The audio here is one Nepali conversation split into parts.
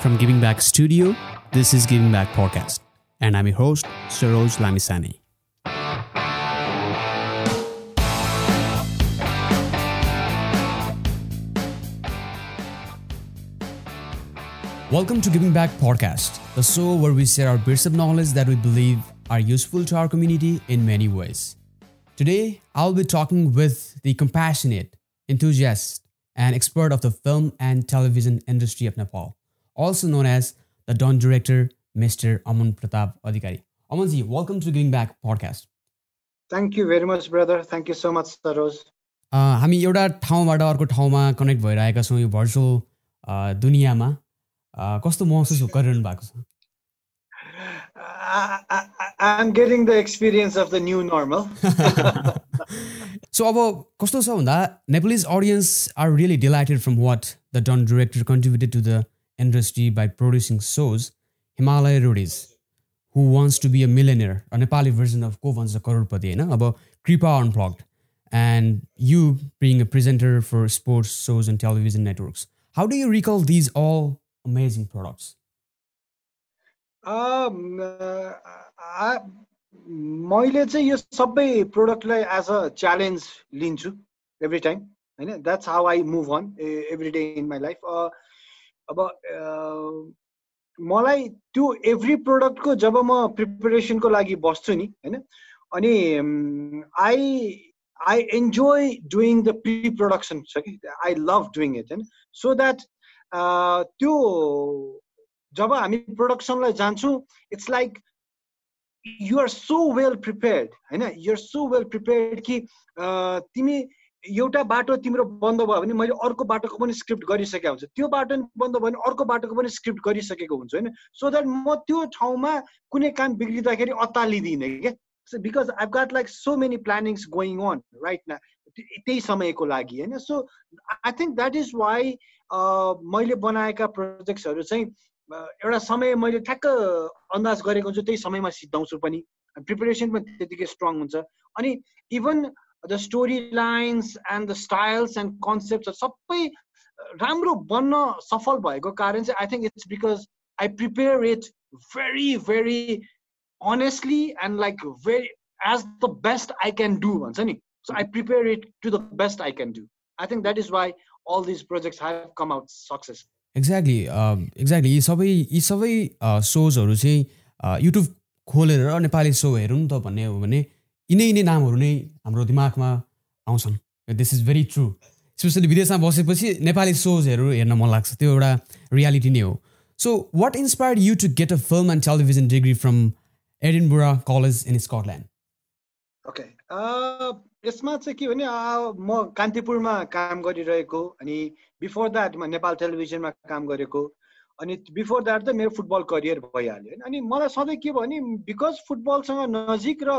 From Giving Back Studio, this is Giving Back Podcast, and I'm your host, Saroj Lamisani. Welcome to Giving Back Podcast, the show where we share our bits of knowledge that we believe are useful to our community in many ways. Today, I'll be talking with the compassionate, enthusiast, and expert of the film and television industry of Nepal, also known as the Don director, Mr. Aman Pratap Adhikari. Amanji, welcome to Giving Back Podcast. Thank you very much brother thank you so much Saroj अँ, हामी एउटा ठाउँबाट अर्को ठाउँमा कनेक्ट भइरहेका छौँ यो भर्चुअल दुनियाँमा अँ, कस्तो महसुस गरिरहनु भएको छ I am getting the experience of the new normal so अब कस्तो छ भन्दा Nepalese audience are really delighted from what the done director contributed to the industry by producing shows Himalaya Roadies who wants to be a millionaire a Nepali version of Ko Bhanchha Crorepati होइन अब Kripa unplugged and you being a presenter for sports shows and television networks how do you recall these all amazing products मैले चाहिँ यो सबै प्रोडक्टलाई एज अ च्यालेन्ज लिन्छु एभ्री टाइम होइन? That's how I move on every day in my life अब मलाई त्यो एभ्री प्रोडक्टको जब म प्रिपरेसनको लागि बस्छु नि होइन अनि I I enjoy doing the pre production छ कि आई लभ डुइङ इट होइन सो द्याट त्यो जब हामी प्रोडक्सनलाई जान्छौँ it's like you're so well prepared होइन युआर सो वेल प्रिपेयर्ड कि तिमी एउटा बाटो तिम्रो बन्द भयो भने मैले अर्को बाटोको पनि स्क्रिप्ट गरिसकेको हुन्छ। त्यो बाटो बन्द भयो भने अर्को बाटोको पनि स्क्रिप्ट गरिसकेको हुन्छु होइन? सो द्याट म त्यो ठाउँमा कुनै काम बिग्रिँदाखेरि अत्तालिदिनँ क्या? Because I got like so many plannings going on right न त्यही समयको लागि होइन? So I think that is why मैले बनाएका प्रोजेक्ट्सहरू चाहिँ अ, एउटा समय मैले ठ्याक्क अन्दाज गरेको हुन्छु त्यही समयमा सिद्धाउँछु पनि। प्रिपेरेसन पनि त्यतिकै स्ट्रङ हुन्छ। अनि even the story lines and the styles and concept सबै राम्रो बन्न सफल भएको कारण चाहिँ I think it's because I prepare it very very honestly and like very as the best I can do भन्छ नि? So I prepare it to the best I can do I think that is why all this projects have come out success exactly exactly यी सबै यी सबै सोजहरू चाहिँ युट्युब खोलेर नेपाली सो हेरौँ त भन्ने हो भने यिनै यिनै नामहरू नै हाम्रो दिमागमा आउँछन्। This is very true specially विदेशमा बसेपछि नेपाली सोजहरू हेर्न मन लाग्छ। त्यो एउटा रियालिटी नै हो। So what inspired you to get a film and television degree from Edinburgh college in Scotland okay यसमा चाहिँ के भने अ, म कान्तिपुरमा काम गरिरहेको अनि बिफोर द्याट म नेपाल टेलिभिजनमा काम गरेको। अनि बिफोर द्याट त मेरो फुटबल करियर भइहाल्यो। होइन अनि मलाई सधैँ के भने बिकज फुटबलसँग नजिक र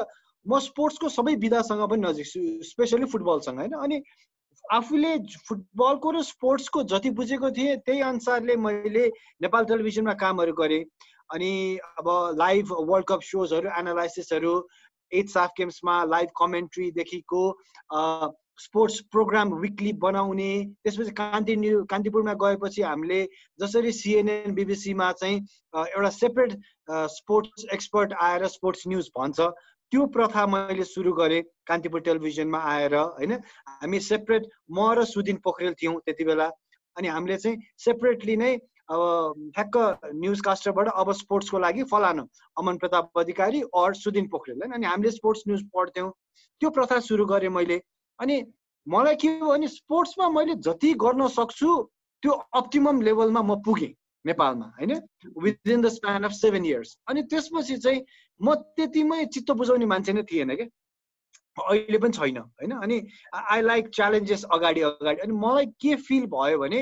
म स्पोर्ट्सको सबै विधासँग पनि नजिक स्पेसली फुटबलसँग होइन? अनि आफूले फुटबलको र स्पोर्ट्सको जति बुझेको थिएँ त्यही अनुसारले मैले नेपाल टेलिभिजनमा कामहरू गरेँ। अनि अब लाइभ वर्ल्ड कप सोजहरू एनालाइसिसहरू एट साफ गेम्समा लाइभ कमेन्ट्रीदेखिको स्पोर्ट्स प्रोग्राम विकली बनाउने त्यसपछि कान्ति न्यु कान्तिपुरमा गएपछि हामीले जसरी सिएनएन बिबिसीमा चाहिँ एउटा सेपरेट स्पोर्ट्स एक्सपर्ट आएर स्पोर्ट्स न्युज भन्छ। त्यो प्रथा मैले सुरु गरेँ कान्तिपुर टेलिभिजनमा आएर होइन? हामी सेपरेट म र सुदिन पोखरेल थियौँ त्यति बेला। अनि हामीले चाहिँ सेपरेटली नै अब ठ्याक्क न्युज कास्टरबाट अब स्पोर्ट्सको लागि फलानु अमन प्रताप अधिकारी अर सुदिन पोखरेल होइन? अनि हामीले स्पोर्ट्स न्युज पढ्थ्यौँ। त्यो प्रथा सुरु गरेँ मैले। अनि मलाई के भयो भने स्पोर्ट्समा मैले जति गर्न सक्छु त्यो अप्टिमम लेभलमा म पुगेँ नेपालमा होइन? Within the span of seven years अनि त्यसपछि चाहिँ म त्यतिमै चित्त बुझाउने मान्छे नै थिएन क्या अहिले पनि छैन होइन? अनि आई लाइक च्यालेन्जेस अगाडि अगाडि। अनि मलाई के फिल भयो भने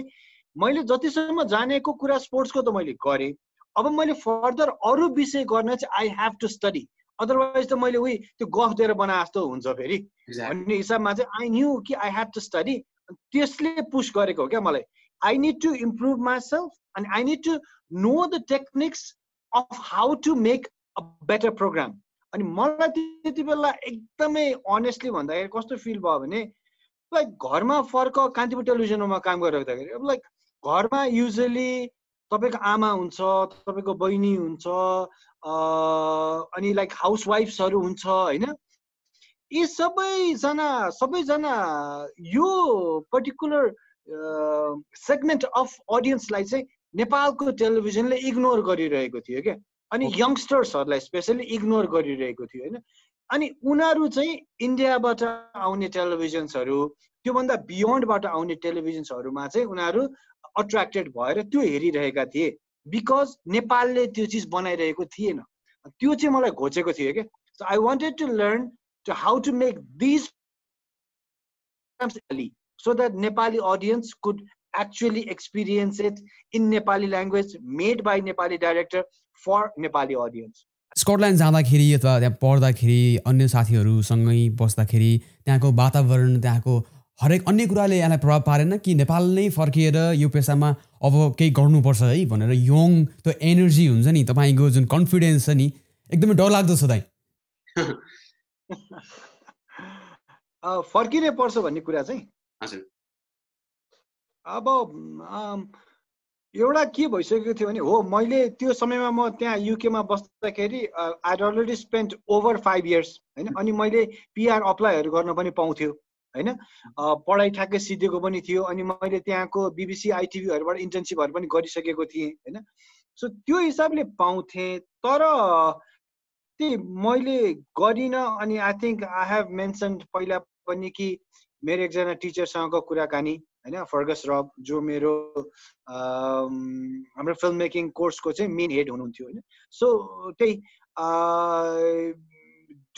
मैले जतिसम्म जानेको कुरा स्पोर्ट्सको त मैले गरेँ। अब मैले फर्दर अरू विषय गर्न चाहिँ I have to study otherwise त मैले उही त्यो गफ दिएर बनाए जस्तो हुन्छ फेरि। भन्ने हिसाबमा चाहिँ आई न्यू कि आई हेभ टु स्टडी त्यसले पुस गरेको हो क्या मलाई। I need to improve myself अनि I need to know the techniques of how to make a better programme अनि मलाई त्यति बेला एकदमै अनेस्टली भन्दाखेरि कस्तो फिल भयो भने लाइक घरमा फर्क कान्तिपुर टेलिभिजनमा काम गरिराख्दाखेरि अब लाइक घरमा युजली तपाईँको आमा हुन्छ तपाईँको बहिनी हुन्छ अनि लाइक हाउस वाइफ्सहरू हुन्छ होइन? यी सबैजना सबैजना यो पर्टिकुलर सेगमेन्ट अफ अडियन्सलाई चाहिँ नेपालको टेलिभिजनले इग्नोर गरिरहेको थियो क्या। अनि यङ्स्टर्सहरूलाई स्पेसली इग्नोर गरिरहेको थियो होइन? अनि उनीहरू चाहिँ इन्डियाबाट आउने टेलिभिजन्सहरू त्योभन्दा बियोन्डबाट आउने टेलिभिजन्सहरूमा चाहिँ उनीहरू अट्र्याक्टेड भएर त्यो हेरिरहेका थिए। बिकज नेपालले त्यो चिज बनाइरहेको थिएन। त्यो चाहिँ मलाई घोचेको थियो क्या। So I wanted to learn to how to make these so that Nepali audience could actually experience it in Nepali language, made by Nepali director for Nepali audience. Scotland जाँदाखेरि अथवा त्यहाँ पढ्दाखेरि अन्य साथीहरूसँगै बस्दाखेरि त्यहाँको वातावरण त्यहाँको हरेक अन्य कुराले यसलाई प्रभाव पारेन कि नेपाल नै फर्किएर यो पेसामा अब केही गर्नुपर्छ है भनेर यङ त्यो एनर्जी हुन्छ नि तपाईँको जुन कन्फिडेन्स छ नि एकदमै डरलाग्दो छ दाइ। फर्किनै पर्छ भन्ने कुरा चाहिँ? अब एउटा के भइसकेको थियो भने हो मैले त्यो समयमा म त्यहाँ युकेमा बस्दाखेरि I already spend over five years होइन? अनि मैले पिआर अप्लाईहरू गर्न पनि पाउँथ्यो होइन? पढाइ ठ्याक्कै सिधेको पनि थियो अनि मैले त्यहाँको बिबिसी आइटिभीहरूबाट इन्टर्नसिपहरू पनि गरिसकेको थिएँ होइन? सो त्यो हिसाबले पाउँथेँ तर त्यही मैले गरिनँ अनि I think I have mention पहिला पनि कि मेरो एकजना टिचरसँगको कुराकानी होइन फर्गस रब जो मेरो हाम्रो फिल्म मेकिङ कोर्सको चाहिँ मेन हेड हुनुहुन्थ्यो होइन। सो त्यही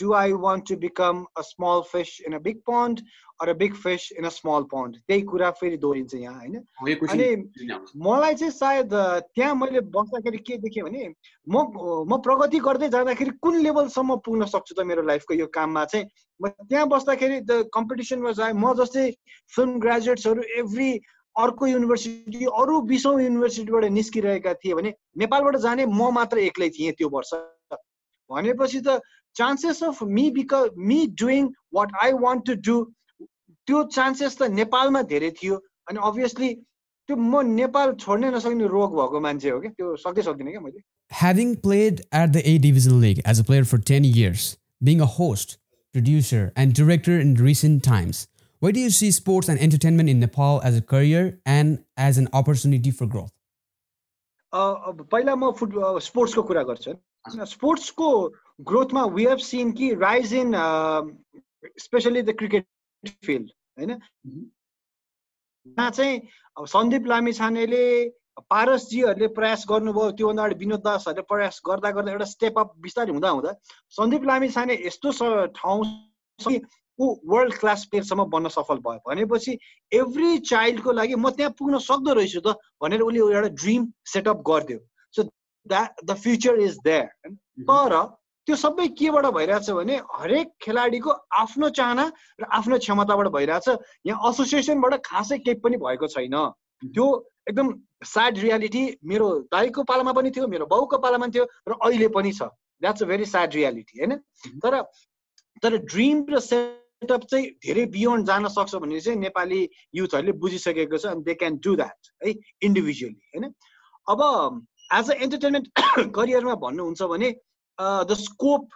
do I want to become a small fish in a big pond or a big fish in a small pond? त्यही कुरा फेरि दोहोरिन्छ यहाँ होइन? अनि मलाई चाहिँ सायद त्यहाँ मैले बस्दाखेरि के देखेँ भने म म प्रगति गर्दै जाँदाखेरि कुन लेभलसम्म पुग्न सक्छु त मेरो लाइफको यो काममा चाहिँ म त्यहाँ बस्दाखेरि द कम्पिटिसनमा जाएँ म जस्तै फिल्म ग्रेजुएट्सहरू एभ्री अर्को युनिभर्सिटी अरू बिसौँ युनिभर्सिटीबाट निस्किरहेका थिए भने नेपालबाट जाने म मात्र एक्लै थिएँ त्यो वर्ष। भनेपछि त chances of me because me doing what I want to do त्यो चान्सेस त नेपालमा धेरै थियो अनि अभियसली त्यो म नेपाल छोड्नै नसक्ने रोग भएको मान्छे हो क्या त्यो सक्दै सक्दिनँ क्या मैले Having played at the A Division League as a player for 10 years, being a host, producer, and director in recent times, where do you see sports and entertainment in Nepal as a career and as an opportunity for growth? पहिला म फुट स्पोर्ट्सको कुरा गर्छु स्पोर्ट्सको ग्रोथमा वी हेभ सिन कि rise in specially the cricket field होइन जहाँ चाहिँ अब सन्दीप लामिछानेले पारसजीहरूले प्रयास गर्नुभयो त्योभन्दा अगाडि विनोद दासहरूले प्रयास गर्दा गर्दा एउटा स्टेप अप बिस्तारै हुँदा हुँदा सन्दीप लामिछाने यस्तो ठाउँ ऊ वर्ल्ड क्लास प्लेयरसम्म बन्न सफल भयो भनेपछि एभ्री चाइल्डको लागि म त्यहाँ पुग्न सक्दो रहेछु त भनेर उसले एउटा ड्रिम सेटअप गरिदियो so that the future is there तर त्यो सबै केबाट भइरहेछ भने हरेक खेलाडीको आफ्नो चाहना र आफ्नो क्षमताबाट भइरहेछ। यहाँ एसोसिएसनबाट खासै केही पनि भएको छैन। त्यो एकदम स्याड रियालिटी मेरो दाईको पालामा पनि थियो मेरो बाउको पालामा थियो र अहिले पनि छ। That's a very sad reality होइन? तर तर ड्रिम र सेटअप चाहिँ धेरै बियोन्ड जान सक्छ भने चाहिँ नेपाली युथहरूले बुझिसकेको छ अनि दे क्यान डु द्याट है? इन्डिभिजुअली होइन? अब एज अ एन्टरटेनमेन्ट करियरमा भन्नुहुन्छ भने the scope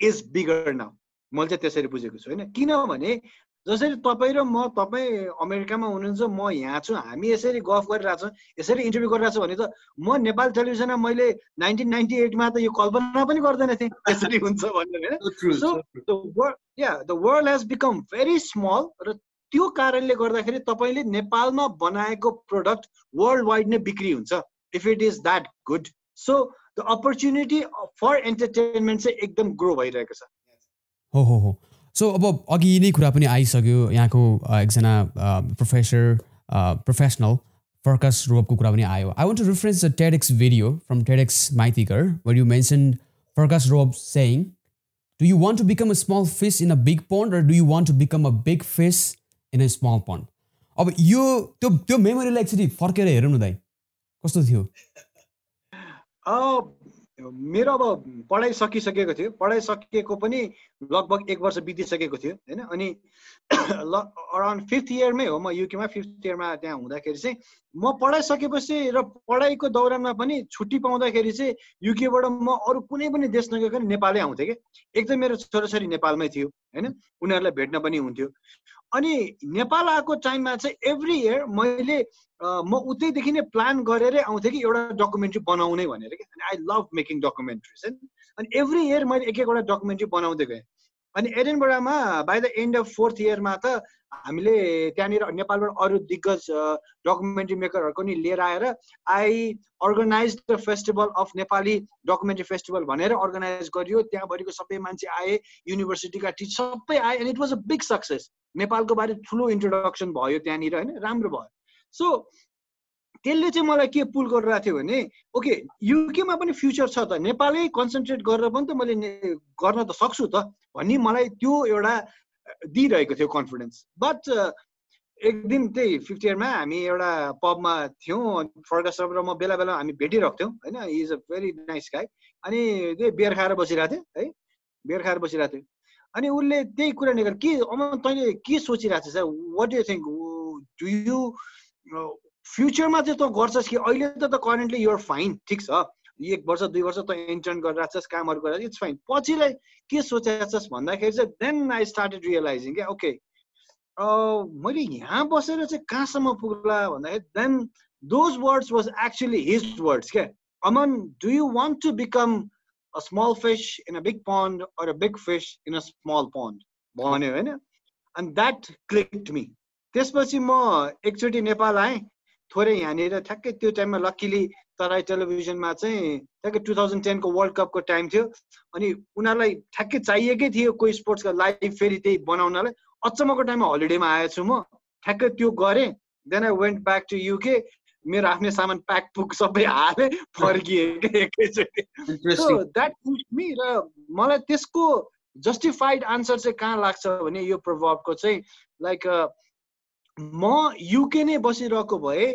is bigger now मैले चाहिँ त्यसरी बुझेको छु होइन? किनभने जसरी तपाईँ र म तपाईँ अमेरिकामा हुनुहुन्छ म यहाँ छु हामी यसरी गफ गरिरहेछौँ यसरी इन्टरभ्यू गरिरहेछौँ भने त म नेपाल टेलिभिजनमा मैले नाइन्टिन नाइन्टी एटमा त यो कल्पना पनि गर्दैन थिएँ यसरी हुन्छ भनेर होइन? Yeah the world has become very small र त्यो कारणले गर्दाखेरि तपाईँले नेपालमा बनाएको प्रोडक्ट वर्ल्ड वाइड नै बिक्री हुन्छ if it is that good so the opportunity for entertainment चाहिँ एकदम ग्रो भइरहेको छ। हो हो हो। सो अब अघि नै कुरा पनि आइसक्यो। यहाँको एकजना प्रोफेसर प्रोफेसनल फर्कस रोबको कुरा पनि आयो। I want to reference the TEDx video from TEDx माइथिकर where you mention फर्कस Rob saying do you want to become a small fish in a big pond र do you want to become a big fish in a small pond अब यो त्यो त्यो मेमोरीलाई एकचोटि फर्केर हेरौँ न दाइ। कस्तो थियो? मेरो अब पढाइ सकिसकेको थियो। पढाइ सकिएको पनि लगभग एक वर्ष बितिसकेको थियो होइन? अनि ल अराउन्ड फिफ्थ इयरमै हो म युकेमा फिफ्थ इयरमा त्यहाँ हुँदाखेरि चाहिँ म पढाइ सकेपछि र पढाइको दौरानमा पनि छुट्टी पाउँदाखेरि चाहिँ युकेबाट म अरू कुनै पनि देश नगएको नेपालै आउँथेँ कि? एक त मेरो छोराछोरी नेपालमै थियो होइन? उनीहरूलाई भेट्न पनि हुन्थ्यो। अनि नेपाल आएको टाइममा चाहिँ एभ्री इयर मैले म उतैदेखि नै प्लान गरेरै आउँथेँ कि एउटा डकुमेन्ट्री बनाउने भनेर कि? आई लभ मेकिङ डकुमेन्ट्रिज होइन? अनि एभ्री इयर मैले एक एकवटा डकुमेन्ट्री बनाउँदै गएँ। अनि एडेनबडामा by the end of fourth इयरमा त हामीले त्यहाँनिर नेपालबाट अरू दिग्गज डकुमेन्ट्री मेकरहरूको नि लिएर आएर I organize the festival of Nepali documentary festival भनेर अर्गनाइज गरियो। त्यहाँभरिको सबै मान्छे आए युनिभर्सिटीका टिच सबै आए and it was a big success नेपालको बारे ठुलो इन्ट्रोडक्सन भयो त्यहाँनिर होइन? राम्रो भयो। सो त्यसले चाहिँ मलाई के पुल गरिरहेको थियो भने ओके युकेमा पनि फ्युचर छ त। नेपालै कन्सन्ट्रेट गरेर पनि त मैले गर्न त सक्छु त भन्ने मलाई त्यो एउटा दिइरहेको थियो कन्फिडेन्स। बट एक दिन त्यही फिफ्थ इयरमा हामी एउटा पबमा थियौँ फर्कस र म बेला बेला हामी भेटिरहेको थियौँ होइन इज अ भेरी नाइस गाई अनि त्यही बियर खाएर बसिरहेको थियो है? बियर खाएर बसिरहेको थियो। अनि उसले त्यही कुरा निकाल के अब तैँले के सोचिरहेको छ what you think do you फ्युचरमा चाहिँ तँ गर्छस् कि अहिले त त करेन्टली युआर फाइन ठिक छ? एक वर्ष दुई वर्ष त इन्टर्न गरिरहेको छस् कामहरू गरिरहेको इट्स फाइन पछिलाई के सोचेको छस् भन्दाखेरि चाहिँ देन आई स्टार्टेड रियलाइजिङ क्या ओके मैले यहाँ बसेर चाहिँ कहाँसम्म पुग्ला भन्दाखेरि then those words was actually his words क्या? Aman do you want to become a small fish in a big pond or a big fish in a small pond भन्यो होइन? एन्ड द्याट क्लिक्ड मी त्यसपछि म एकचोटि नेपाल आएँ थोरै यहाँनिर ठ्याक्कै त्यो टाइममा लक्किली तराई टेलिभिजनमा चाहिँ ठ्याक्कै टु थाउजन्ड टेनको वर्ल्ड कपको टाइम थियो। अनि उनीहरूलाई ठ्याक्कै चाहिएकै थियो कोही स्पोर्ट्सको लाइभ फेरि त्यही बनाउनलाई। अचम्मको टाइममा हलिडेमा आएछु म। ठ्याक्कै त्यो गरेँ। Then I went back to UK मेरो आफ्नै सामान प्याक पुक सबै हालेँ फर्किएँ एकैचोटि। द्याट मी र मलाई त्यसको जस्टिफाइड आन्सर चाहिँ कहाँ लाग्छ भने यो प्रभावको चाहिँ लाइक म युके नै बसिरहेको भए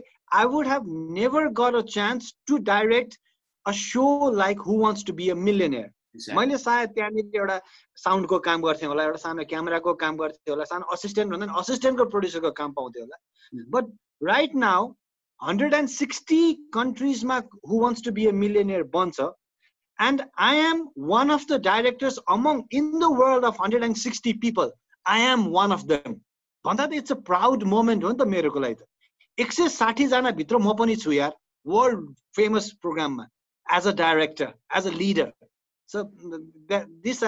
I would have never got a chance to direct a show like who wants to be a millionaire मैले सायद त्यहाँनिर एउटा साउन्डको काम गर्थेँ होला एउटा सानो क्यामेराको काम गर्थेँ होला सानो असिस्टेन्ट भन्दा पनि असिस्टेन्टको प्रड्युसरको काम पाउँथेँ होला। But right now hundred and sixty कन्ट्रिजमा who wants to be a millionaire बन्छ and I am one of the directors among in the world of hundred and sixty people I am one of them भन्दा त इट्स अ प्राउड मोमेन्ट हो नि त मेरोको लागि त। एक सय साठीजनाभित्र म पनि छु यार वर्ल्ड फेमस प्रोग्राममा as a director as a leader so this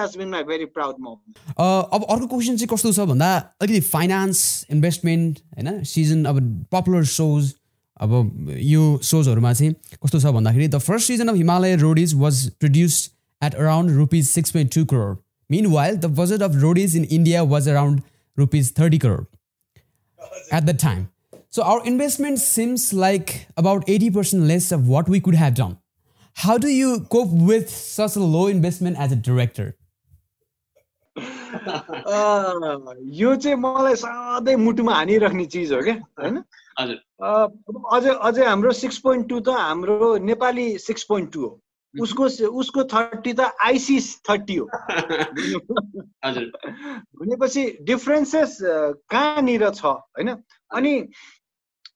proud moment अब अर्को क्वेसन चाहिँ कस्तो छ भन्दा अलिकति फाइनेन्स इन्भेस्टमेन्ट होइन सिजन अब पपुलर सोज अब यो सोजहरूमा चाहिँ कस्तो छ भन्दाखेरि the first season of Himalaya Roadies was produced at around rupees six point two crore meanwhile the budget of Roadies in India was around rupees 30 crore at the time. So our investment seems like about 80% less of what we could have done. How do you cope with such a low investment as a director? यो चाहिँ मलाई सधैँ मुटुमा हानिराख्ने चिज हो क्या होइन अझै अझै हाम्रो सिक्स पोइन्ट टू त हाम्रो नेपाली सिक्स पोइन्ट टू हो उसको उसको थर्टी त आइसी थर्टी हो। भनेपछि डिफ्रेन्सेस कहाँनिर छ होइन? अनि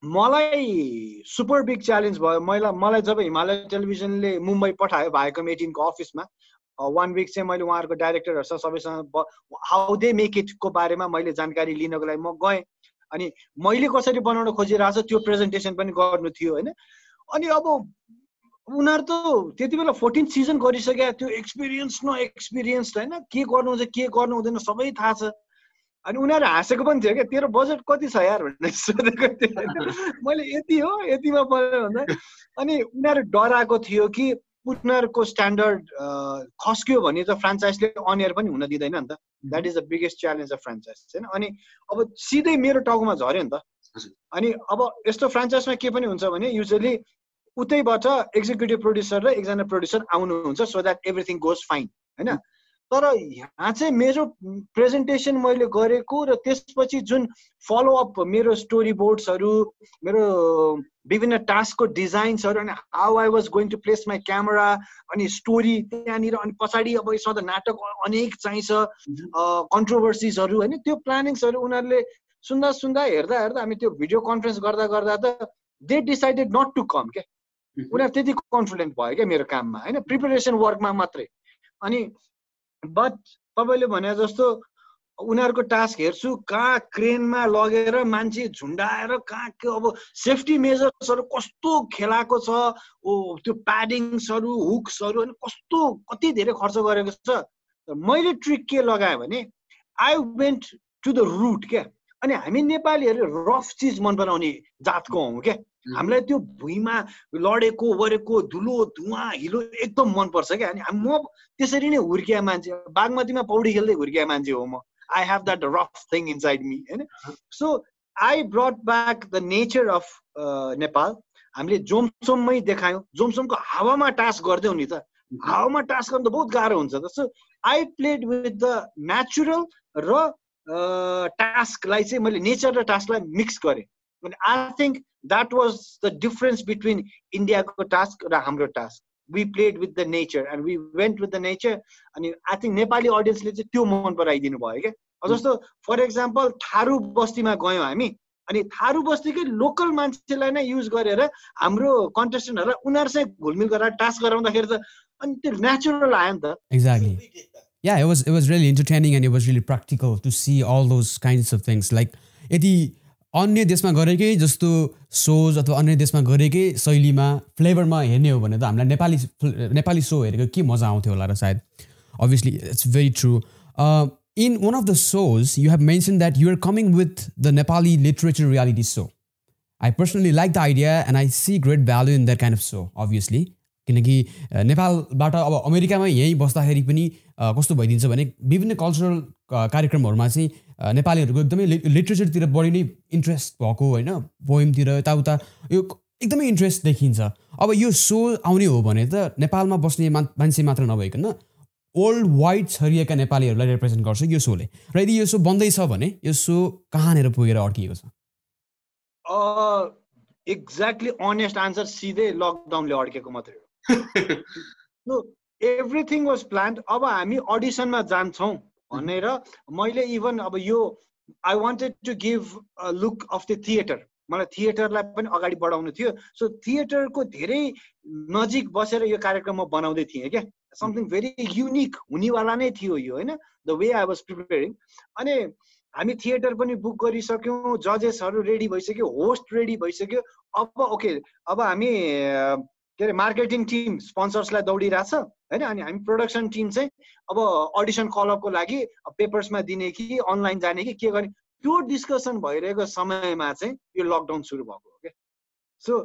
मलाई सुपर बिग च्यालेन्ज भयो। मैले मलाई जब हिमालय टेलिभिजनले मुम्बई पठायो भाइकम एटिनको अफिसमा वान विक चाहिँ मैले उहाँहरूको डाइरेक्टरहरूसँग सबैसँग हाउ दे मेक इटको बारेमा मैले जानकारी लिनको लागि म गएँ। अनि मैले कसरी बनाउन खोजिरहेको छ त्यो प्रेजेन्टेसन पनि गर्नु थियो होइन? अनि अब उनीहरू त त्यति बेला फोर्टिन सिजन गरिसक्यो त्यो एक्सपिरियन्स न एक्सपिरियन्स होइन के गर्नुहुन्छ के गर्नु हुँदैन सबै थाहा छ। अनि उनीहरू हाँसेको पनि थियो क्या तेरो बजेट कति छ यार भनेर सोधेको थियो। मैले यति हो यतिमा पऱ्यो भन्दा। अनि उनीहरू डराएको थियो कि उनीहरूको स्ट्यान्डर्ड खस्क्यो भने त फ्रान्चाइजले अनियर पनि हुन दिँदैन नि त। That is the biggest challenge of franchise होइन? अनि अब सिधै मेरो टाउकोमा झऱ्यो नि त। अनि अब यस्तो फ्रान्चाइजमा के पनि हुन्छ भने युजली उतैबाट एक्जिक्युटिभ प्रड्युसर र एकजना प्रड्युसर आउनुहुन्छ so that everything goes fine होइन? तर यहाँ चाहिँ मेरो प्रेजेन्टेसन मैले गरेको र त्यसपछि जुन फलोअप मेरो स्टोरी बोर्ड्सहरू मेरो विभिन्न टास्कको डिजाइन्सहरू अनि how I was going to place my camera अनि स्टोरी त्यहाँनिर अनि पछाडि अब सधैँ नाटक अनेक चाहिन्छ कन्ट्रोभर्सिजहरू होइन? त्यो प्लानिङ्सहरू उनीहरूले सुन्दा सुन्दा हेर्दा हेर्दा हामी त्यो भिडियो कन्फरेन्स गर्दा गर्दा त they decided not to come क्या? उनीहरू त्यति कन्फिडेन्ट भयो क्या मेरो काममा होइन प्रिपेरेसन वर्कमा मात्रै। अनि बट तपाईँले भने जस्तो उनीहरूको टास्क हेर्छु कहाँ क्रेनमा लगेर मान्छे झुन्डाएर कहाँ के अब सेफ्टी मेजर्सहरू कस्तो खेलाएको छ त्यो प्याडिङ्सहरू हुक्सहरू अनि कस्तो कति धेरै खर्च गरेको छ। मैले ट्रिक के लगाएँ भने I went to the root क्या। अनि हामी नेपालीहरू रफ चिज मन पराउने जातको हौँ क्या। हामीलाई त्यो भुइँमा लडेको वरेको धुलो धुवा हिलो एकदम मनपर्छ क्या। अनि म त्यसरी नै हुर्किया मान्छे बागमतीमा पौडी खेल्दै हुर्किया मान्छे हो म। I have that rough thing inside me होइन। So I brought back the nature of Nepal हामीले जोमसोममै देखायौँ। जोमसोमको हावामा टास्क गरिदिउँ नि त। हावामा टास्क गर्नु त बहुत गाह्रो हुन्छ त। So I played with the natural र टास्कलाई चाहिँ मैले नेचर र टास्कलाई मिक्स गरेँ। I think that was the difference between इन्डियाको टास्क र हाम्रो task we played with the nature and we went with the nature अनि आई थिङ्क नेपाली अडियन्सले चाहिँ त्यो मन पराइदिनु भयो क्या? जस्तो फर इक्जाम्पल थारू बस्तीमा गयौँ हामी अनि थारू बस्तीकै लोकल मान्छेलाई नै युज गरेर हाम्रो कन्टेस्टेन्टहरूलाई उनीहरूसँग घुलमिल गरेर टास्क गराउँदाखेरि त अनि त्यो नेचुरल आयो नि त। Exactly yeah it was it was really entertaining and it was really practical to see all those kinds of things. Like यदि अन्य देशमा गरेकै जस्तो सोज अथवा अन्य देशमा गरेकै शैलीमा फ्लेभरमा हेर्ने हो भने त हामीलाई नेपाली नेपाली सो हेरेको के मजा आउँथ्यो होला र सायद? Obviously it's very true in one of the shows you have mention that you're coming with the Nepali literature reality so I personally like the idea and I see great value in that kind of so obviously किनकि नेपालबाट अब अमेरिकामा यहीँ बस्दाखेरि पनि कस्तो भइदिन्छ भने विभिन्न कल्चरल कार्यक्रमहरूमा चाहिँ नेपालीहरूको एकदमै लिट्रेचरतिर बढी नै इन्ट्रेस्ट भएको होइन पोइमतिर यताउता यो एकदमै इन्ट्रेस्ट देखिन्छ। अब यो सो आउने हो भने त नेपालमा बस्ने मा मान्छे मात्र नभइकन ओल्ड वाइड छरिएका नेपालीहरूलाई रिप्रेजेन्ट गर्छ यो सोले। र यदि यो सो बन्दैछ भने यो सो कहाँनिर पुगेर अड्किएको छ? एक्ज्याक्टली अनेस्ट आन्सर सिधै लकडाउनले अड्केको मात्रै हो। एभ्रिथिङ वाज प्लान्ड अब हामी अडिसनमा जान्छौँ। भनेर मैले इभन अब यो I wanted to give look of the theatre मलाई थिएटरलाई पनि अगाडि बढाउनु थियो। सो थिएटरको धेरै नजिक बसेर यो कार्यक्रम म बनाउँदै थिएँ क्या। समथिङ भेरी युनिक हुनेवाला नै थियो यो होइन? The way I was preparing अनि हामी थिएटर पनि बुक गरिसक्यौँ जजेसहरू रेडी भइसक्यो होस्ट रेडी भइसक्यो। अब ओके अब हामी के अरे मार्केटिङ टिम स्पोन्सर्सलाई दौडिरहेछ होइन? अनि हामी प्रोडक्सन टिम चाहिँ अब अडिसन कलअपको लागि पेपर्समा दिने कि अनलाइन जाने कि के गर्ने? त्यो डिस्कसन भइरहेको समयमा चाहिँ यो लकडाउन सुरु भएको हो क्या सो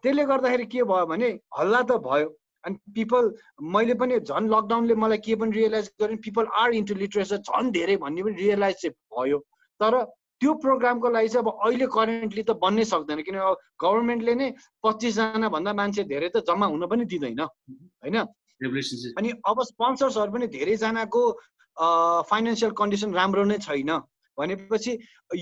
त्यसले गर्दाखेरि के भयो भने हल्ला त भयो। अनि पिपल मैले पनि झन् लकडाउनले मलाई के पनि रियलाइज गरेँ पिपल आर इन्टु लिट्रेचर झन् धेरै भन्ने पनि रियलाइज चाहिँ भयो। तर त्यो प्रोग्रामको लागि चाहिँ अब अहिले करेन्टली त बन्नै सक्दैन किन गभर्मेन्टले नै पच्चिसजना भन्दा मान्छे धेरै त जम्मा हुन पनि दिँदैन होइन? अनि अब स्पोन्सर्सहरू पनि धेरैजनाको फाइनेन्सियल कन्डिसन राम्रो नै छैन भनेपछि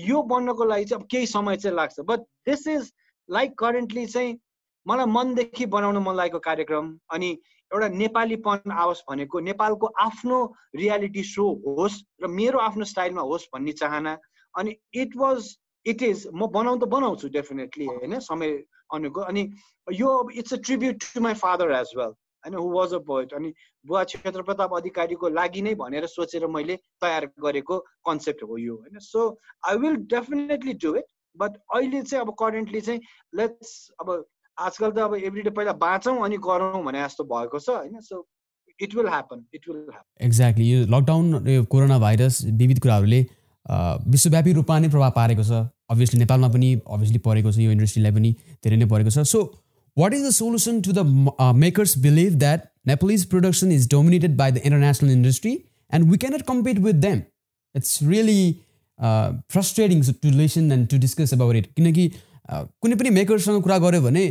यो बन्नको लागि चाहिँ अब केही समय चाहिँ लाग्छ। But this is like currently चाहिँ मलाई मनदेखि बनाउन मन लागेको कार्यक्रम अनि एउटा नेपालीपन आओस् भनेको नेपालको आफ्नो रियालिटी सो होस् र मेरो आफ्नो स्टाइलमा होस् भन्ने चाहना अनि इट वाज इट इज म बनाउनु त बनाउँछु डेफिनेटली होइन? समय अनुको अनि यो it's a tribute to my father as well होइन? हु वाज अ पोइट अनि बुवा क्षेत्र प्रताप अधिकारीको लागि नै भनेर सोचेर मैले तयार गरेको कन्सेप्ट हो यो होइन? So I will definitely do it but अहिले चाहिँ अब करेन्टली चाहिँ लेट्स अब आजकल त अब एभ्री डे पहिला बाँचौँ अनि गरौँ भने जस्तो भएको छ होइन? So it will happen it will happen exactly यो लकडाउन यो कोरोना भाइरस विविध कुराहरूले विश्वव्यापी रूपमा नै प्रभाव पारेको छ। अभियसली नेपालमा पनि अभियसली परेको छ यो इन्डस्ट्रीलाई पनि धेरै नै परेको छ। So what is the solution to the makers believe that Nepalese production is dominated by the international industry and we cannot compete with them it's really frustrating to listen and to discuss about it किनकि कुनै पनि मेकर्ससँग कुरा गऱ्यो भने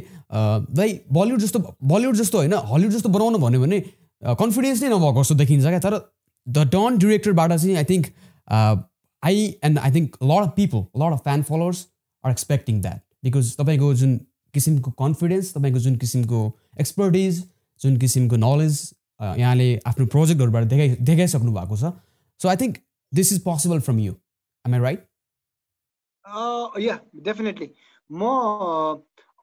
भाइ बलिउड जस्तो बलिउड जस्तो होइन हलिउड जस्तो बनाउनु भन्यो भने कन्फिडेन्स नै नभएको जस्तो देखिन्छ क्या। तर द डन डिरेक्टरबाट चाहिँ I think I and I think lot of people lot of fan followers are expecting that because तपाईँको जुन किसिमको कन्फिडेन्स तपाईँको जुन किसिमको एक्सपर्टिज जुन किसिमको नलेज यहाँले आफ्नो प्रोजेक्टहरूबाट देखाइ देखाइसक्नु भएको छ। So I think this is possible from you am I right yeah definitely म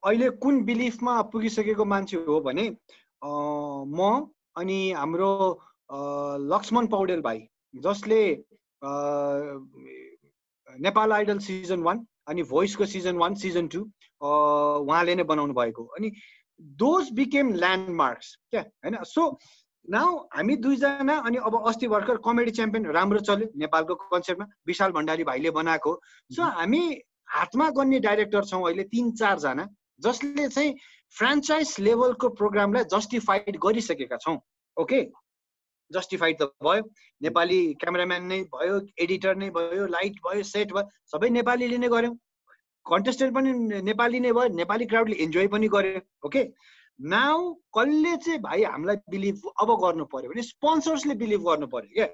अहिले कुन बिलिफमा पुगिसकेको मान्छे हो भने म अनि हाम्रो लक्ष्मण पौडेल भाइ जसले नेपाल आइडल सिजन वान अनि भोइसको सिजन वान सिजन टू उहाँले नै बनाउनु भएको। अनि दोज बिकेम ल्यान्डमार्क्स क्या? होइन? सो नाउ हामी दुईजना अनि अब अस्ति भर्खर कमेडी च्याम्पियन राम्रो चल्यो नेपालको कन्सेप्टमा विशाल भण्डारी भाइले बनाएको। सो हामी हातमा गर्ने डाइरेक्टर छौँ अहिले तिन चारजना जसले चाहिँ फ्रेन्चाइज लेभलको प्रोग्रामलाई जस्टिफाइड गरिसकेका छौँ ओके? जस्टिफाइड त भयो नेपाली क्यामेराम्यान नै भयो एडिटर नै भयो लाइट भयो सेट भयो सबै नेपालीले नै गऱ्यौँ कन्टेस्टेन्ट पनि नेपाली नै भयो नेपाली क्राउडले इन्जोय पनि गर्यो ओके नाउ कसले चाहिँ भाइ हामीलाई बिलिभ अब गर्नु पर्यो भने स्पोन्सर्सले बिलिभ गर्नु पर्यो क्या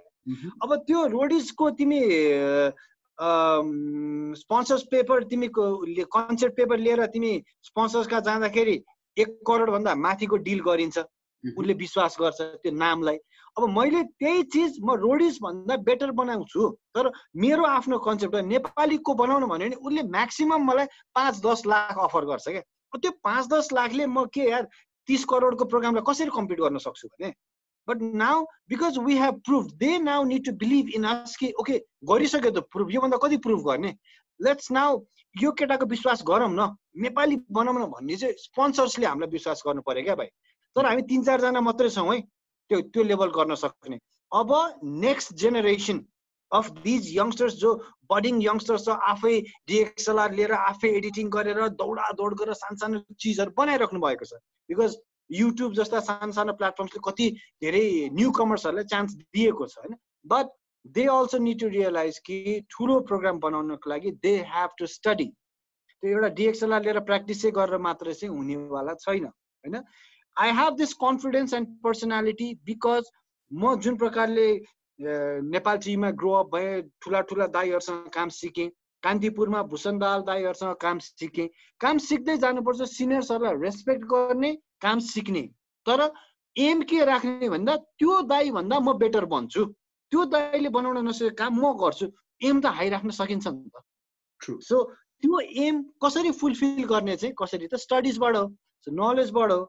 अब त्यो रोडिजको तिमी स्पोन्सर्स पेपर तिमीको कन्सेप्ट पेपर लिएर तिमी स्पोन्सर्स कहाँ जाँदाखेरि एक करोडभन्दा माथिको डिल गरिन्छ। उसले विश्वास गर्छ त्यो नामलाई। अब मैले त्यही चिज म रोडिस भन्दा बेटर बनाउँछु तर मेरो आफ्नो कन्सेप्ट नेपालीको बनाउनु भन्यो भने उसले म्याक्सिमम् मलाई पाँच दस लाख अफर गर्छ क्या। त्यो पाँच दस लाखले म के यार तिस करोडको प्रोग्रामलाई कसरी कम्पिट गर्न सक्छु भने? But now because we have prove they now need to believe in us कि ओके गरिसक्यो त प्रुभ योभन्दा कति प्रुभ गर्ने? लेट्स नाउ यो केटाको विश्वास गरौँ न। नेपाली बनाउन भन्ने चाहिँ स्पोन्सर्सले हामीलाई विश्वास गर्नु पऱ्यो क्या भाइ। तर हामी तिन चारजना मात्रै छौँ है। त्यो त्यो लेभल गर्न सक्ने। अब next generation of these youngsters जो बडिङ यङ्स्टर्स छ आफै डिएक्सएलआर लिएर आफै एडिटिङ गरेर दौडा दौड गरेर सानो सानो चिजहरू बनाइराख्नु भएको छ। बिकज युट्युब जस्ता सानो सानो प्लेटफर्मले कति धेरै न्यु कमर्सहरूलाई चान्स दिएको छ होइन? But they also need to realize कि ठुलो प्रोग्राम बनाउनको लागि दे हेभ टु स्टडी त्यो एउटा डिएक्सएलआर लिएर प्र्याक्टिसै गरेर मात्र चाहिँ हुनेवाला छैन होइन? I have this confidence and personality because म जुन प्रकारले नेपाल टिभीमा ग्रो अप भएँ ठुला ठुला दाईहरूसँग काम सिकेँ कान्तिपुरमा भूषण दाल दाईहरूसँग काम सिकेँ काम सिक्दै जानुपर्छ सिनियर्सहरूलाई रेस्पेक्ट गर्ने काम सिक्ने। तर एम के राख्ने भन्दा त्यो दाई भन्दा म बेटर बन्छु। त्यो दाईले बनाउन नसकेको काम म गर्छु। एम त हाई राख्न सकिन्छ नि त। सो त्यो एम कसरी फुलफिल गर्ने चाहिँ कसरी त स्टडिजबाट हो नलेजबाट हो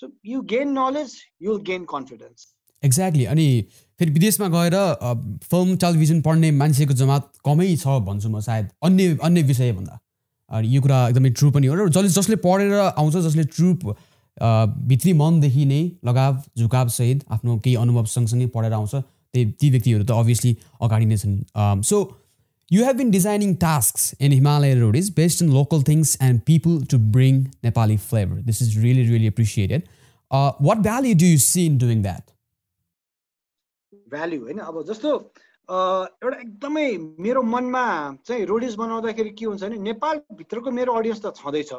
so you gain knowledge you gain confidence exactly अनि फेरि विदेशमा गएर फिल्म टेलिभिजन पढ्ने मान्छेको जमात कमै छ भन्छु म सायद अन्य अन्य विषयभन्दा। अनि यो कुरा एकदमै ट्रु पनि हो र जसले जसले पढेर आउँछ जसले ट्रु भित्री मनदेखि नै लगाव झुकावसहित आफ्नो केही अनुभव सँगसँगै पढेर आउँछ त्यही ती व्यक्तिहरू त अभियसली अगाडि नै छन्। So you have been designing task in Himalaya Road is based in local things and people to bring Nepali flavour this is really really appreciated what value do you see in doing that value होइन अब जस्तो एउटा एकदमै मेरो मनमा चाहिँ रोडिस बनाउँदाखेरि के हुन्छ भने नेपालभित्रको मेरो अडियन्स त छँदैछ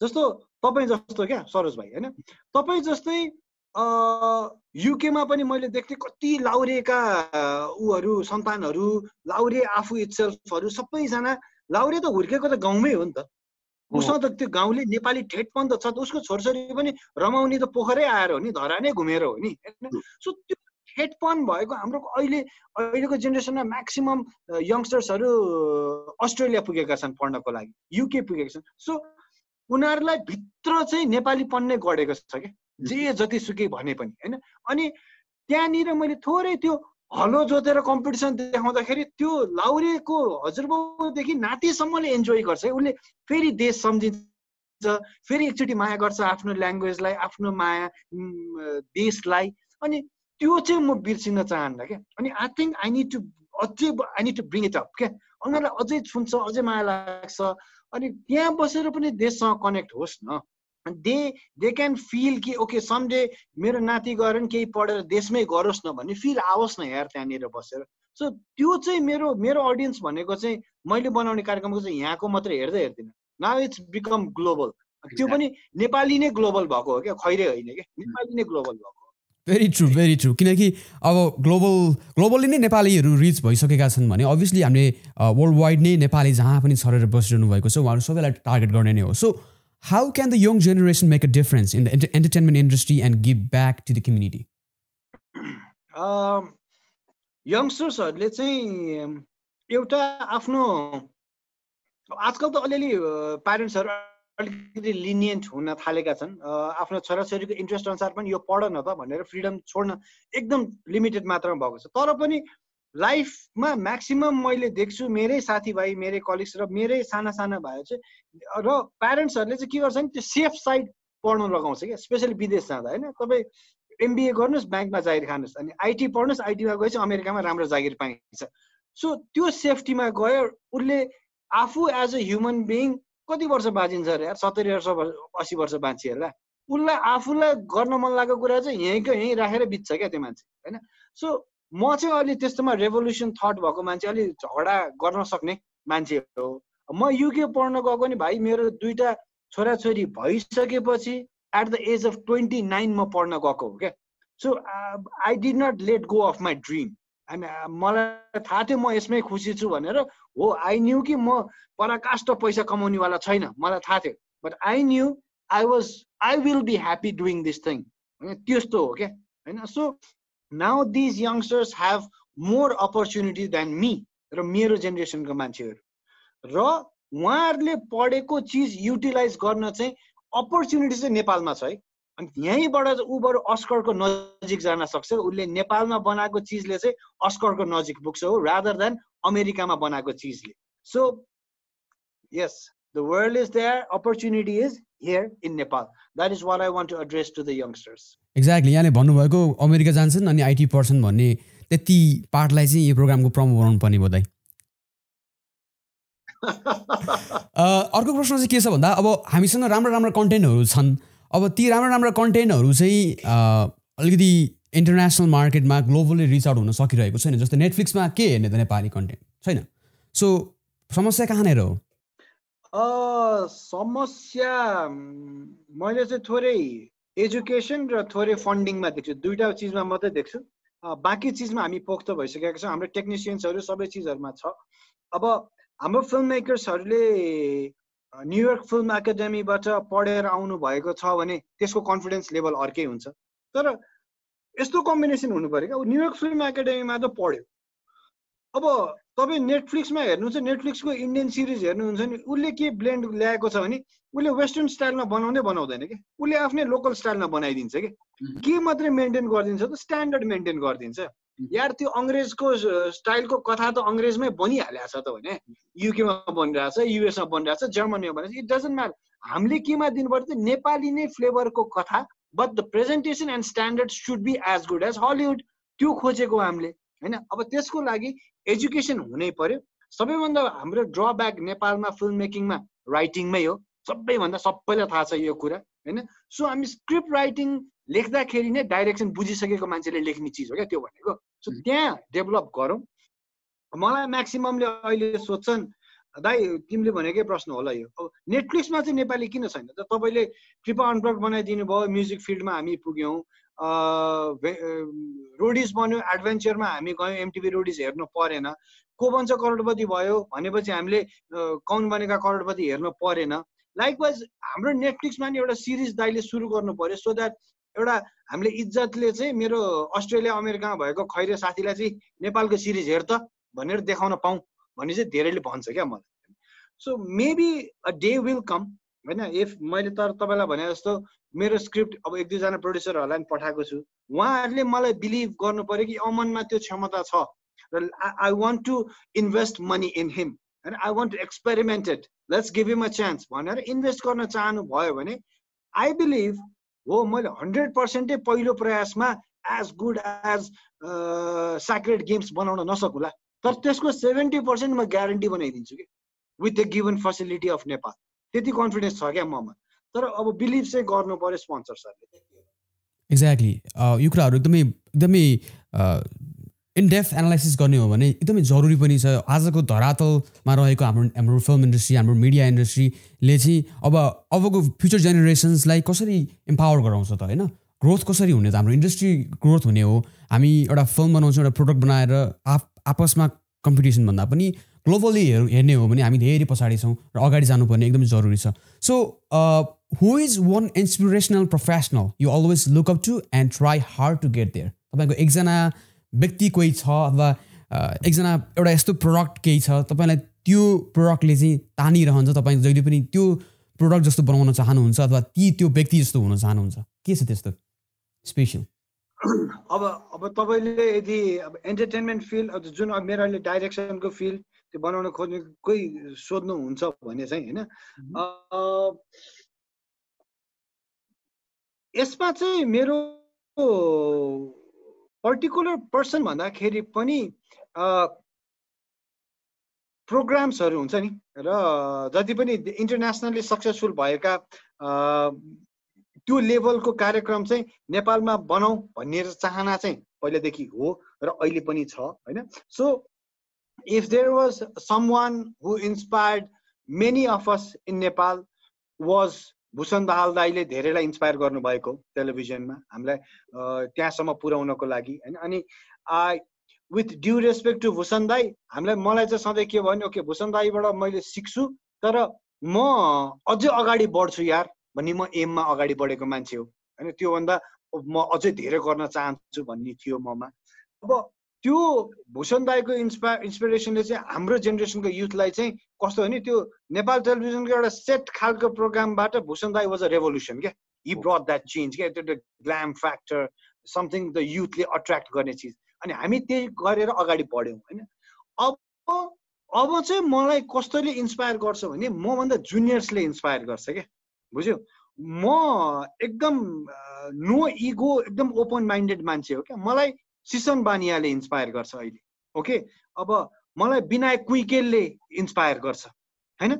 जस्तो तपाईँ जस्तो क्या सरोज भाइ होइन तपाईँ जस्तै युकेमा पनि मैले देख्थेँ कति लाउरेका ऊहरू सन्तानहरू लाउरे आफू इट्सेल्फहरू सबैजना लाउरे त हुर्केको त गाउँमै हो नि त। उसँग त त्यो गाउँले नेपाली ठेट पनि त छ उसको छोरछोरी पनि रमाउने त पोखरै आएर हो नि धरा नै घुमेर हो नि होइन? सो त्यो ठेटपन भएको हाम्रो अहिले अहिलेको जेनेरेसनमा म्याक्सिमम् यङ्स्टर्सहरू अस्ट्रेलिया पुगेका छन् पढ्नको लागि युके पुगेका छन्। सो उनीहरूलाई भित्र चाहिँ नेपाली पढ्ने गढेको छ क्या। जे जतिसुकै भने पनि होइन? अनि त्यहाँनिर मैले थोरै त्यो हलो जोतेर कम्पिटिसन देखाउँदाखेरि त्यो लाउरेको हजुरबाउदेखि नातिसम्मले इन्जोय गर्छ उसले फेरि देश सम्झिन्छ फेरि एकचोटि माया गर्छ आफ्नो ल्याङ्ग्वेजलाई आफ्नो माया देशलाई। अनि त्यो चाहिँ म बिर्सिन चाहन्न क्या। अनि I think I need to अझै I need to bring it up क्या। उनीहरूलाई अझै छुन्छ अझै माया लाग्छ। अनि त्यहाँ बसेर पनि देशसँग कनेक्ट होस् न। दे दे क्यान फिल कि ओके सनडे मेरो नाति गएर पनि केही पढेर देशमै गरोस् न भन्ने फिल आओस् न यार त्यहाँनिर बसेर। सो त्यो चाहिँ मेरो मेरो अडियन्स भनेको चाहिँ मैले बनाउने कार्यक्रमको चाहिँ यहाँको मात्रै हेर्दै हेर्दिनँ। नाउ इट्स बिकम ग्लोबल त्यो पनि नेपाली नै ग्लोबल भएको हो क्या? खैरे होइन क्या? नेपाली नै ग्लोबल भएको भेरी ट्रु भेरी ट्रु किनकि अब ग्लोबल ग्लोबली नै नेपालीहरू रिच भइसकेका छन् भने अभियसली हामीले वर्ल्ड वाइड नै नेपाली जहाँ पनि छरेर बसिरहनु भएको छ उहाँहरू सबैलाई टार्गेट गर्ने नै हो। So how can the young generation make a difference in the entertainment industry and give back to the community यङ्स्टर्सहरूले चाहिँ एउटा आफ्नो आजकल त अलिअलि प्यारेन्ट्सहरू अलिकति लिनियन्ट हुन थालेका छन्। आफ्नो छोराछोरीको इन्ट्रेस्ट अनुसार पनि यो पढ न त भनेर फ्रिडम छोड्न एकदम लिमिटेड मात्रामा भएको छ। तर पनि लाइफमा म्याक्सिमम् मैले देख्छु मेरै साथीभाइ मेरै कलिग्स र मेरै साना साना भाइ चाहिँ र प्यारेन्ट्सहरूले चाहिँ के गर्छ भने त्यो सेफ साइड पढ्न लगाउँछ क्या स्पेसली विदेश जाँदा होइन? तपाईँ एमबिए गर्नुहोस् ब्याङ्कमा जागिर खानुहोस् अनि आइटी पढ्नुहोस् आइटीमा गएपछि अमेरिकामा राम्रो जागिर पाइन्छ। सो त्यो सेफ्टीमा गयो उसले आफू एज अ ह्युमन बिङ कति वर्ष बाँचिन्छ अरे यार? सत्तरी वर्ष असी वर्ष बाँचिएला उसलाई आफूलाई गर्न मन लागेको कुरा चाहिँ यहीँको यहीँ राखेर बित्छ क्या त्यो मान्छे होइन? सो म चाहिँ अलि त्यस्तोमा रेभोल्युसन थट भएको मान्छे अलिक झगडा गर्न सक्ने मान्छे हो। म युके पढ्न गएको नि भाइ मेरो दुइटा छोराछोरी भइसकेपछि at the age of twenty nine म पढ्न गएको हो क्या so I did not let go of my dream अनि मलाई थाहा थियो म यसमै खुसी छु भनेर हो आई न्यू कि म पराकाष्ठ पैसा कमाउनेवाला छैन मलाई थाहा थियो। But I knew I was I will be happy doing this thing होइन त्यस्तो हो क्या होइन so now these youngsters have more opportunity than me र मेरो जेनेरेसनको मान्छेहरू। र उहाँहरूले पढेको चिज युटिलाइज गर्न चाहिँ अपर्च्युनिटी चाहिँ नेपालमा छ है। अनि यहीँबाट ऊबाट अस्करको नजिक जान सक्छ। उसले नेपालमा बनाएको चिजले चाहिँ अस्करको नजिक पुग्छ हो रादर देन अमेरिकामा बनाएको चिजले। So yes the world is there opportunity is here in Nepal that is what I want to address to the youngsters exactly यहाँले भन्नुभएको अमेरिका जान्छन् अनि आइटी पर्सन भन्ने त्यति पार्टलाई चाहिँ यो प्रोग्रामको प्रमोट गराउनु पर्ने भयो अर्को प्रश्न चाहिँ के छ भन्दा अब हामीसँग राम्रो राम्रो कन्टेन्टहरू छन्। अब ती राम्रो राम्रो कन्टेन्टहरू चाहिँ अलिकति इन्टरनेसनल मार्केटमा ग्लोबली रिच आउट हुन सकिरहेको छैन। जस्तै नेटफ्लिक्समा के हेर्ने त नेपाली कन्टेन्ट? छैन। सो समस्या कहाँनिर हो समस्या मैले चाहिँ थोरै एजुकेसन र थोरै फन्डिङमा देख्छु। दुइटा चिजमा मात्रै देख्छु। बाँकी चिजमा हामी पोख्त भइसकेका छौँ। हाम्रो टेक्निसियन्सहरू सबै चिजहरूमा छ। अब हाम्रो फिल्म मेकर्सहरूले न्युयोर्क फिल्म एकाडेमीबाट पढेर आउनु भएको छ भने त्यसको कन्फिडेन्स लेभल अर्कै हुन्छ। तर यस्तो कम्बिनेसन हुनु पऱ्यो क्या। न्युयोर्क फिल्म एकाडेमीमा त पढ्यो। अब तपाईँ नेटफ्लिक्समा हेर्नुहुन्छ नेटफ्लिक्सको इन्डियन सिरिज हेर्नुहुन्छ नि उसले के ब्लेन्ड ल्याएको छ भने उसले वेस्टर्न स्टाइलमा बनाउँदै बनाउँदैन कि? उसले आफ्नै लोकल स्टाइलमा बनाइदिन्छ कि? के मात्रै मेन्टेन गरिदिन्छ त स्ट्यान्डर्ड मेन्टेन गरिदिन्छ। यार त्यो अङ्ग्रेजको स्टाइलको कथा त अङ्ग्रेजमै बनिहालेको छ त भने युकेमा बनिरहेछ युएसमा बनिरहेछ जर्मनीमा बनिरहेछ इट डजन्ट म्याटर हामीले केमा दिनुपर्छ नेपाली नै फ्लेभरको कथा but the presentation and standard should be as good as Hollywood त्यो खोजेको हामीले। होइन? अब त्यसको लागि एजुकेसन हुनै पर्यो। सबैभन्दा हाम्रो ड्रब्याक नेपालमा फिल्म मेकिङमा राइटिङमै हो। सबैभन्दा सबैलाई थाहा छ यो कुरा होइन? सो हामी स्क्रिप्ट राइटिङ लेख्दाखेरि नै डाइरेक्सन बुझिसकेको मान्छेले लेख्ने चिज हो क्या त्यो भनेको। सो त्यहाँ डेभलप गरौँ। मलाई म्याक्सिममले अहिले सोध्छन् दाइ तिमीले भनेकै प्रश्न होला यो। अब नेटफ्लिक्समा चाहिँ नेपाली किन छैन? त तपाईँले कृपा अनब्लक बनाइदिनु भयो म्युजिक फिल्डमा हामी पुग्यौँ। रोडिज बन्यो एडभेन्चरमा हामी गयौँ एमटिभी रोडिज हेर्नु परेन। को बन्छ करोडपति भयो? भनेपछि हामीले कौन बनेका करोडपति हेर्नु परेन। लाइकवाइज हाम्रो नेटफ्लिक्समा नि एउटा सिरिज दाइले सुरु गर्नु पर्यो सो द्याट एउटा हामीले इज्जतले चाहिँ मेरो अस्ट्रेलिया अमेरिकामा भएको खैरे साथीलाई चाहिँ नेपालको सिरिज हेर त भनेर देखाउन पाऊँ भन्ने चाहिँ धेरैले भन्छ क्या मलाई। So maybe a day will come होइन इफ मैले तर तपाईँलाई भने जस्तो मेरो स्क्रिप्ट अब एक दुईजना प्रड्युसरहरूलाई पनि पठाएको छु। उहाँहरूले मलाई बिलिभ गर्नु पऱ्यो कि अमनमा त्यो क्षमता छ। र I want to invest money in him होइन I want to experimented let's give him a chance भनेर इन्भेस्ट गर्न चाहनु भयो भने आई बिलिभ हो मैले हन्ड्रेड पर्सेन्टै पहिलो प्रयासमा as good as Sacred Games बनाउन नसकुला। तर त्यसको सेभेन्टी पर्सेन्ट म ग्यारेन्टी बनाइदिन्छु कि with the given facility of Nepal त्यति कन्फिडेन्स छ क्या ममा। तर अब बिलिभ चाहिँ गर्नु पऱ्यो स्पोन्सर्सहरूले एक्ज्याक्टली यो कुराहरू एकदमै एकदमै इनडेप्थ एनालाइसिस गर्ने हो भने एकदमै जरुरी पनि छ। आजको धरातलमा रहेको हाम्रो हाम्रो फिल्म इन्डस्ट्री हाम्रो मिडिया इन्डस्ट्रीले चाहिँ अब अबको फ्युचर जेनेरेसन्सलाई कसरी इम्पावर गराउँछ त होइन? ग्रोथ कसरी हुने त? हाम्रो इन्डस्ट्री ग्रोथ हुने हो। हामी एउटा फिल्म बनाउँछौँ एउटा प्रोडक्ट बनाएर आप आपसमा कम्पिटिसन भन्दा पनि ग्लोबली हेर् हेर्ने हो भने हामी धेरै पछाडि छौँ र अगाडि जानुपर्ने एकदमै जरुरी छ। So who is one inspirational professional you always look up to and try hard to get there तपाईँको एकजना व्यक्ति कोही छ अथवा एकजना एउटा यस्तो प्रडक्ट केही छ तपाईँलाई त्यो प्रडक्टले चाहिँ तानिरहन्छ तपाईँ जहिले पनि त्यो प्रडक्ट जस्तो बनाउन चाहनुहुन्छ अथवा ती त्यो व्यक्ति जस्तो हुन चाहनुहुन्छ। के छ त्यस्तो स्पेसल अब अब तपाईँले यदि अब एन्टरटेनमेन्ट फिल्ड जुन अब मेरो अहिले डाइरेक्सनको फिल्ड त्यो बनाउन खोज्ने कोही सोध्नुहुन्छ भने चाहिँ होइन यसमा चाहिँ मेरो पर्टिकुलर पर्सन भन्दाखेरि पनि प्रोग्राम्सहरू हुन्छ नि र जति पनि इन्टरनेसनल्ली सक्सेसफुल भएका त्यो लेभलको कार्यक्रम चाहिँ नेपालमा बनाऊ भन्ने चाहना चाहिँ पहिलादेखि हो र अहिले पनि छ होइन। So there was someone who inspired many of us in Nepal was Bhushan Dahal दाईले धेरैलाई इन्सपायर गर्नुभएको टेलिभिजनमा हामीलाई त्यहाँसम्म पुर्याउनको लागि। होइन अनि with due respect to Bhushan दाई हामीलाई मलाई चाहिँ सधैँ के भन्यो ओके भूषण दाईबाट मैले सिक्छु तर म अझै अगाडि बढ्छु यार भन्ने म एममा अगाडि बढेको मान्छे हो। होइन त्योभन्दा म अझै धेरै गर्न चाहन्छु भन्ने थियो ममा। अब त्यो भूषण दाईको इन्सपा इन्सपिरेसनले चाहिँ हाम्रो जेनेरेसनको युथलाई चाहिँ कस्तो हो नि त्यो नेपाल टेलिभिजनको एउटा सेट खालको प्रोग्रामबाट भूषण दाई वाज अ रेभोल्युसन क्या? हि ब्रट द्याट चेन्ज क्या? त्यो ग्ल्याम फ्याक्टर समथिङ द युथले अट्र्याक्ट गर्ने चिज। अनि हामी त्यही गरेर अगाडि बढ्यौँ होइन? अब अब चाहिँ मलाई कस्तोले इन्सपायर गर्छ भने मभन्दा जुनियर्सले इन्सपायर गर्छ क्या? बुझ्यो? म एकदम नो इगो एकदम ओपन माइन्डेड मान्छे हो क्या? मलाई सिसन बानियाले इन्सपायर गर्छ अहिले। ओके अब मलाई विनायक कुइकेलले इन्सपायर गर्छ। होइन?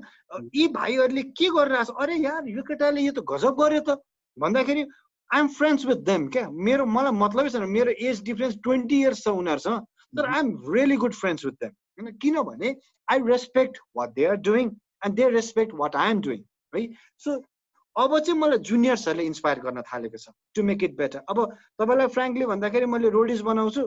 यी भाइहरूले के गरिरहेछ? अरे यार यो केटाले यो त गजब गर्यो त। भन्दाखेरि आइएम फ्रेन्ड्स विथ देम क्या? मेरो मलाई मतलबै छैन। मेरो एज डिफरेन्स ट्वेन्टी इयर्स छ उनीहरूसँग तर I'm really good friends with them होइन? किनभने I respect what they are doing and they respect what I am doing है सो अब चाहिँ मलाई जुनियर्सहरूले इन्सपायर गर्न थालेको छ टु मेक इट बेटर अब तपाईँलाई फ्रेङ्कली भन्दाखेरि मैले रोडिस बनाउँछु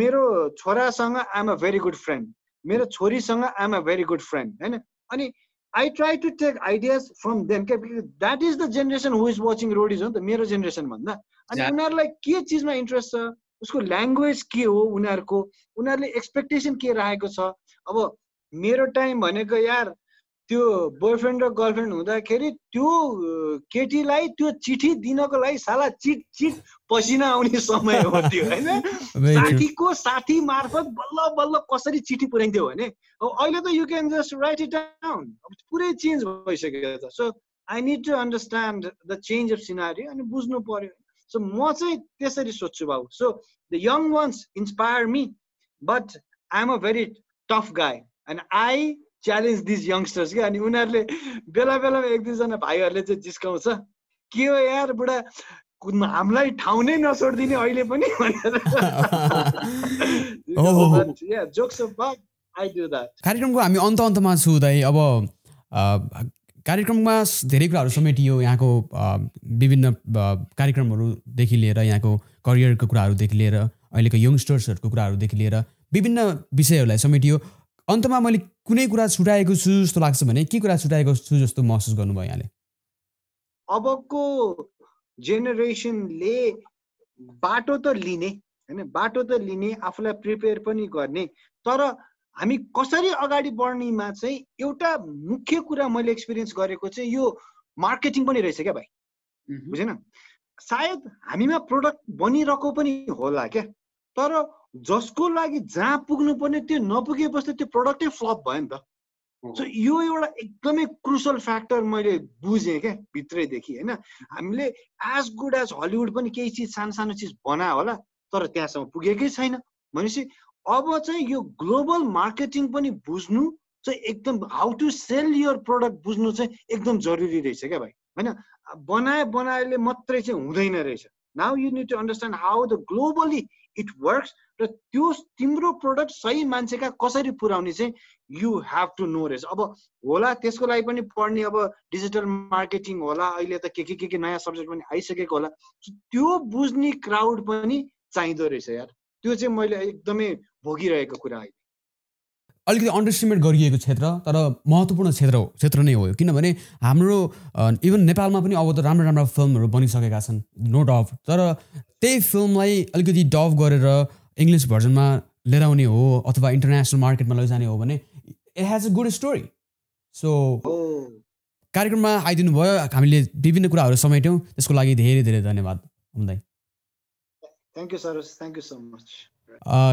मेरो छोरासँग I'm a very good friend मेरो छोरीसँग I'm a very good friend होइन? अनि I try to take ideas from them क्या that is the generation who is watching Roadies हो नि त मेरो जेनेरेसन भन्दा. अनि उनीहरूलाई के चिजमा इन्ट्रेस्ट छ? उसको ल्याङ्ग्वेज के हो उनीहरूको? उनीहरूले एक्सपेक्टेसन के राखेको छ? अब मेरो टाइम भनेको यार त्यो बोयफ्रेन्ड र गर्लफ्रेन्ड हुँदाखेरि त्यो केटीलाई त्यो चिठी दिनको लागि साला चिट चिट पसिना आउने समय हो त्यो होइन? साथीको साथी मार्फत बल्ल बल्ल कसरी चिठी पुऱ्याइन्थ्यो भने अहिले त you can just write it down पुरै चेन्ज भइसक्यो त so I need to understand the change of scenery अनि बुझ्नु पर्यो। सो म चाहिँ त्यसरी सोध्छु बाबु। So the young ones inspire me but I am a very tough guy and I challenge this youngsters क्या अनि उनीहरूले बेला बेलामा एक दुईजना भाइहरूले चाहिँ जिस्काउँछ के हो यार बुढा हामीलाई ठाउँ नै नछोडिदिने अहिले पनि कार्यक्रमको हामी अन्त अन्तमा छु दाइ अब कार्यक्रममा धेरै कुराहरू समेटियो यहाँको विभिन्न कार्यक्रमहरूदेखि लिएर यहाँको करियरको कुराहरूदेखि लिएर अहिलेको यङ्स्टर्सहरूको कुराहरूदेखि लिएर विभिन्न विषयहरूलाई समेटियो। अन्तमा मैले कुनै कुरा छुटाएको छु जस्तो लाग्छ भने के कुरा छुटाएको छु जस्तो महसुस गर्नुभयो यहाँले? अबको जेनेरेसनले बाटो त लिने होइन? बाटो त लिने आफूलाई प्रिपेयर पनि गर्ने तर हामी कसरी अगाडि बढ्नेमा चाहिँ एउटा मुख्य कुरा मैले एक्सपिरियन्स गरेको चाहिँ यो मार्केटिङ पनि रहेछ क्या भाइ। बुझेन? सायद हामीमा प्रोडक्ट बनिरहेको पनि होला क्या? तर जसको लागि जहाँ पुग्नु पर्ने त्यो नपुगेपछि त्यो प्रडक्टै फ्लप भयो नि त। सो यो एउटा एकदमै क्रुसल फ्याक्टर मैले बुझेँ क्या भित्रैदेखि होइन? हामीले एज गुड एज हलिउड पनि केही चिज सानो सानो चिज बना होला तर त्यहाँसम्म पुगेकै छैन। भनेपछि अब चाहिँ यो ग्लोबल मार्केटिङ पनि बुझ्नु चाहिँ एकदम how to sell your product बुझ्नु चाहिँ एकदम जरुरी रहेछ क्या भाइ होइन? बनाए बनाएले मात्रै चाहिँ हुँदैन रहेछ। Now you need to understand how the globally it works र त्यो तिम्रो प्रडक्ट सही मान्छेका कसरी पुऱ्याउने चाहिँ यु हेभ टु नो रहेछ अब होला त्यसको लागि पनि पढ्ने अब डिजिटल मार्केटिङ होला अहिले त के के के के नयाँ सब्जेक्ट पनि आइसकेको होला त्यो बुझ्ने क्राउड पनि चाहिँदो रहेछ यार। त्यो चाहिँ मैले एकदमै भोगिरहेको कुरा अहिले। अलिकति अन्डरस्टिमेट गरिएको क्षेत्र तर महत्त्वपूर्ण क्षेत्र हो क्षेत्र नै हो किनभने हाम्रो इभन नेपालमा पनि अब त राम्रो राम्रो फिल्महरू बनिसकेका छन् नो डफ तर त्यही फिल्मलाई अलिकति डफ गरेर इङ्ग्लिस भर्जनमा लिएर आउने हो अथवा इन्टरनेसनल मार्केटमा लैजाने हो भने it has a good story so कार्यक्रममा आइदिनु भयो हामीले विभिन्न कुराहरू समेट्यौँ त्यसको लागि धेरै धेरै धन्यवाद। हुँदै। Thank you sir thank you so much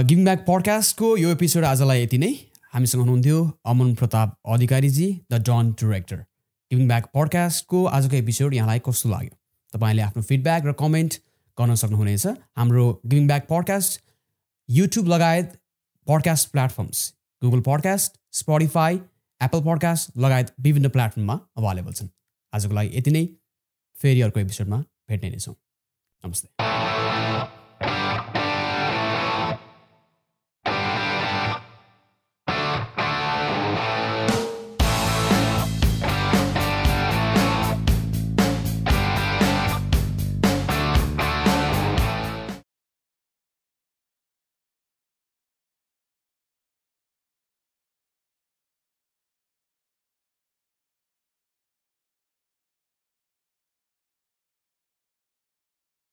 giving back पडकास्टको यो एपिसोड आजलाई यति नै। हामीसँग हुनुहुन्थ्यो Aman Pratap अधिकारीजी the don director giving back पडकास्टको आजको एपिसोड यहाँलाई कस्तो लाग्यो? तपाईँले आफ्नो फिडब्याक र कमेन्ट गर्न सक्नुहुनेछ। हाम्रो गिभिङ ब्याक पडकास्ट युट्युब लगायत podcast platforms Google podcast Spotify Apple podcast लगायत विभिन्न प्लेटफर्ममा अभाइलेबल छन्। आजको लागि यति नै। फेरि अर्को एपिसोडमा भेट्ने नै छौँ। नमस्ते।